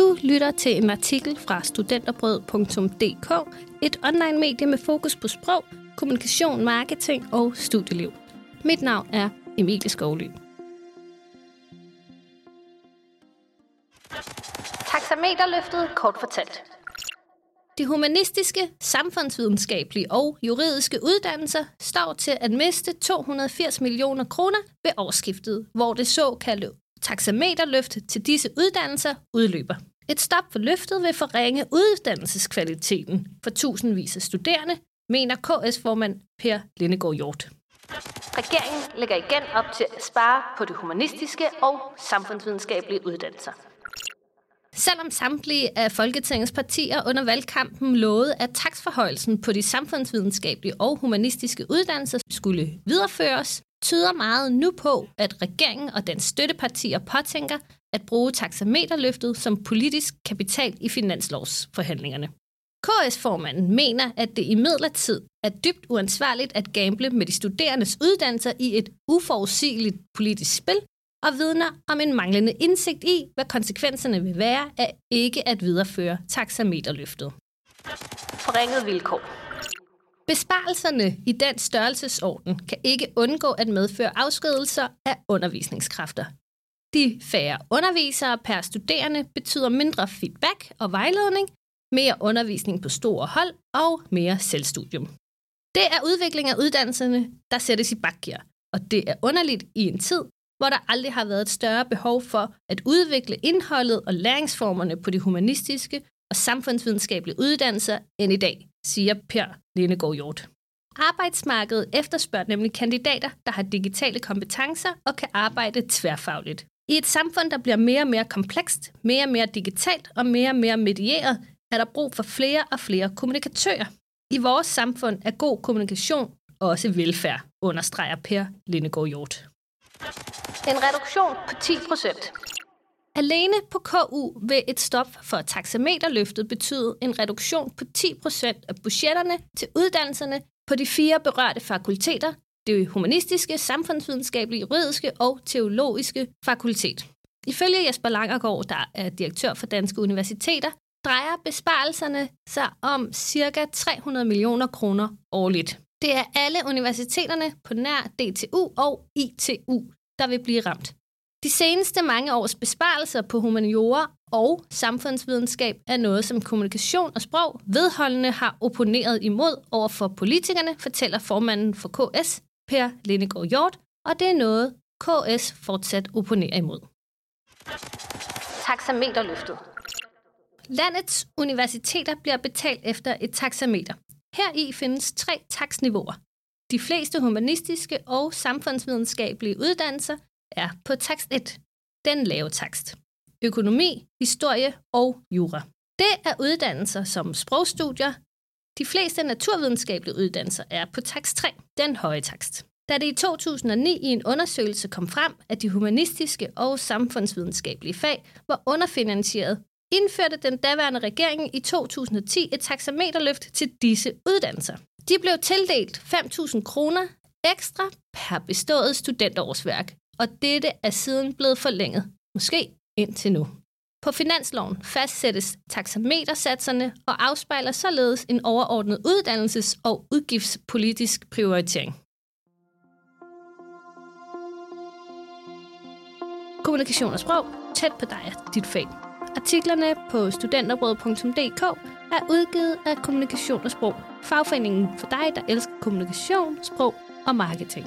Du lytter til en artikel fra studenterbrød.dk, et online medie med fokus på sprog, kommunikation, marketing og studieliv. Mit navn er Emilie Skovly. Taxameterløftet kort fortalt. De humanistiske, samfundsvidenskabelige og juridiske uddannelser står til at miste 280 millioner kroner ved årsskiftet, hvor det såkaldte taxameterløft til disse uddannelser udløber. Et stop for løftet vil forringe uddannelseskvaliteten for tusindvis af studerende, mener KS-formand Per Lindegård Hjort. Regeringen lægger igen op til at spare på de humanistiske og samfundsvidenskabelige uddannelser. Selvom samtlige af Folketingets partier under valgkampen lovede, at taksforhøjelsen på de samfundsvidenskabelige og humanistiske uddannelser skulle videreføres, tyder meget nu på, at regeringen og dens støttepartier påtænker at bruge taxameterløftet som politisk kapital i finanslovsforhandlingerne. KS-formanden mener, at det i midlertid er dybt uansvarligt at gamble med de studerendes uddannelser i et uforudsigeligt politisk spil, og vidner om en manglende indsigt i, hvad konsekvenserne vil være af ikke at videreføre taxameterløftet. Forringet vilkår. Besparelserne i den størrelsesorden kan ikke undgå at medføre afskedelser af undervisningskræfter. De færre undervisere per studerende betyder mindre feedback og vejledning, mere undervisning på store hold og mere selvstudium. Det er udvikling af uddannelserne, der sættes i bakgear, og det er underligt i en tid, hvor der aldrig har været et større behov for at udvikle indholdet og læringsformerne på de humanistiske og samfundsvidenskabelige uddannelser end i dag, siger Per Lindegård Hjort. Arbejdsmarkedet efterspørger nemlig kandidater, der har digitale kompetencer og kan arbejde tværfagligt. I et samfund, der bliver mere og mere komplekst, mere og mere digitalt og mere og mere medieret, er der brug for flere og flere kommunikatører. I vores samfund er god kommunikation også velfærd, understreger Per Lindegård Hjort. En reduktion på 10 procent. Alene på KU vil et stop for taxameterløftet betyde en reduktion på 10 procent af budgetterne til uddannelserne på de fire berørte fakulteter, det humanistiske, samfundsvidenskabelige, juridiske og teologiske fakultet. Ifølge Jesper Langergaard, der er direktør for Danske Universiteter, drejer besparelserne sig om ca. 300 millioner kroner årligt. Det er alle universiteterne på nær DTU og ITU, der vil blive ramt. De seneste mange års besparelser på humaniora og samfundsvidenskab er noget, som kommunikation og sprog vedholdende har opponeret imod over for politikerne, fortæller formanden for KS, Per Lindegård Hjort, og det er noget, KS fortsat opponerer imod. Taxameterløftet. Landets universiteter bliver betalt efter et taxameter. Her i findes tre taksniveauer. De fleste humanistiske og samfundsvidenskabelige uddannelser er på takst 1, den lave takst. Økonomi, historie og jura. Det er uddannelser som sprogstudier. De fleste naturvidenskabelige uddannelser er på takst 3, den høje takst. Da det i 2009 i en undersøgelse kom frem, at de humanistiske og samfundsvidenskabelige fag var underfinansieret, indførte den daværende regering i 2010 et taxameterløft til disse uddannelser. De blev tildelt 5.000 kroner ekstra per bestået studentårsværk, og dette er siden blevet forlænget, måske indtil nu. På finansloven fastsættes taxametersatserne og afspejler således en overordnet uddannelses- og udgiftspolitisk prioritering. Kommunikation og sprog, tæt på dig og dit fag. Artiklerne på studenterbrød.dk er udgivet af Kommunikation og Sprog, fagforeningen for dig, der elsker kommunikation, sprog og marketing.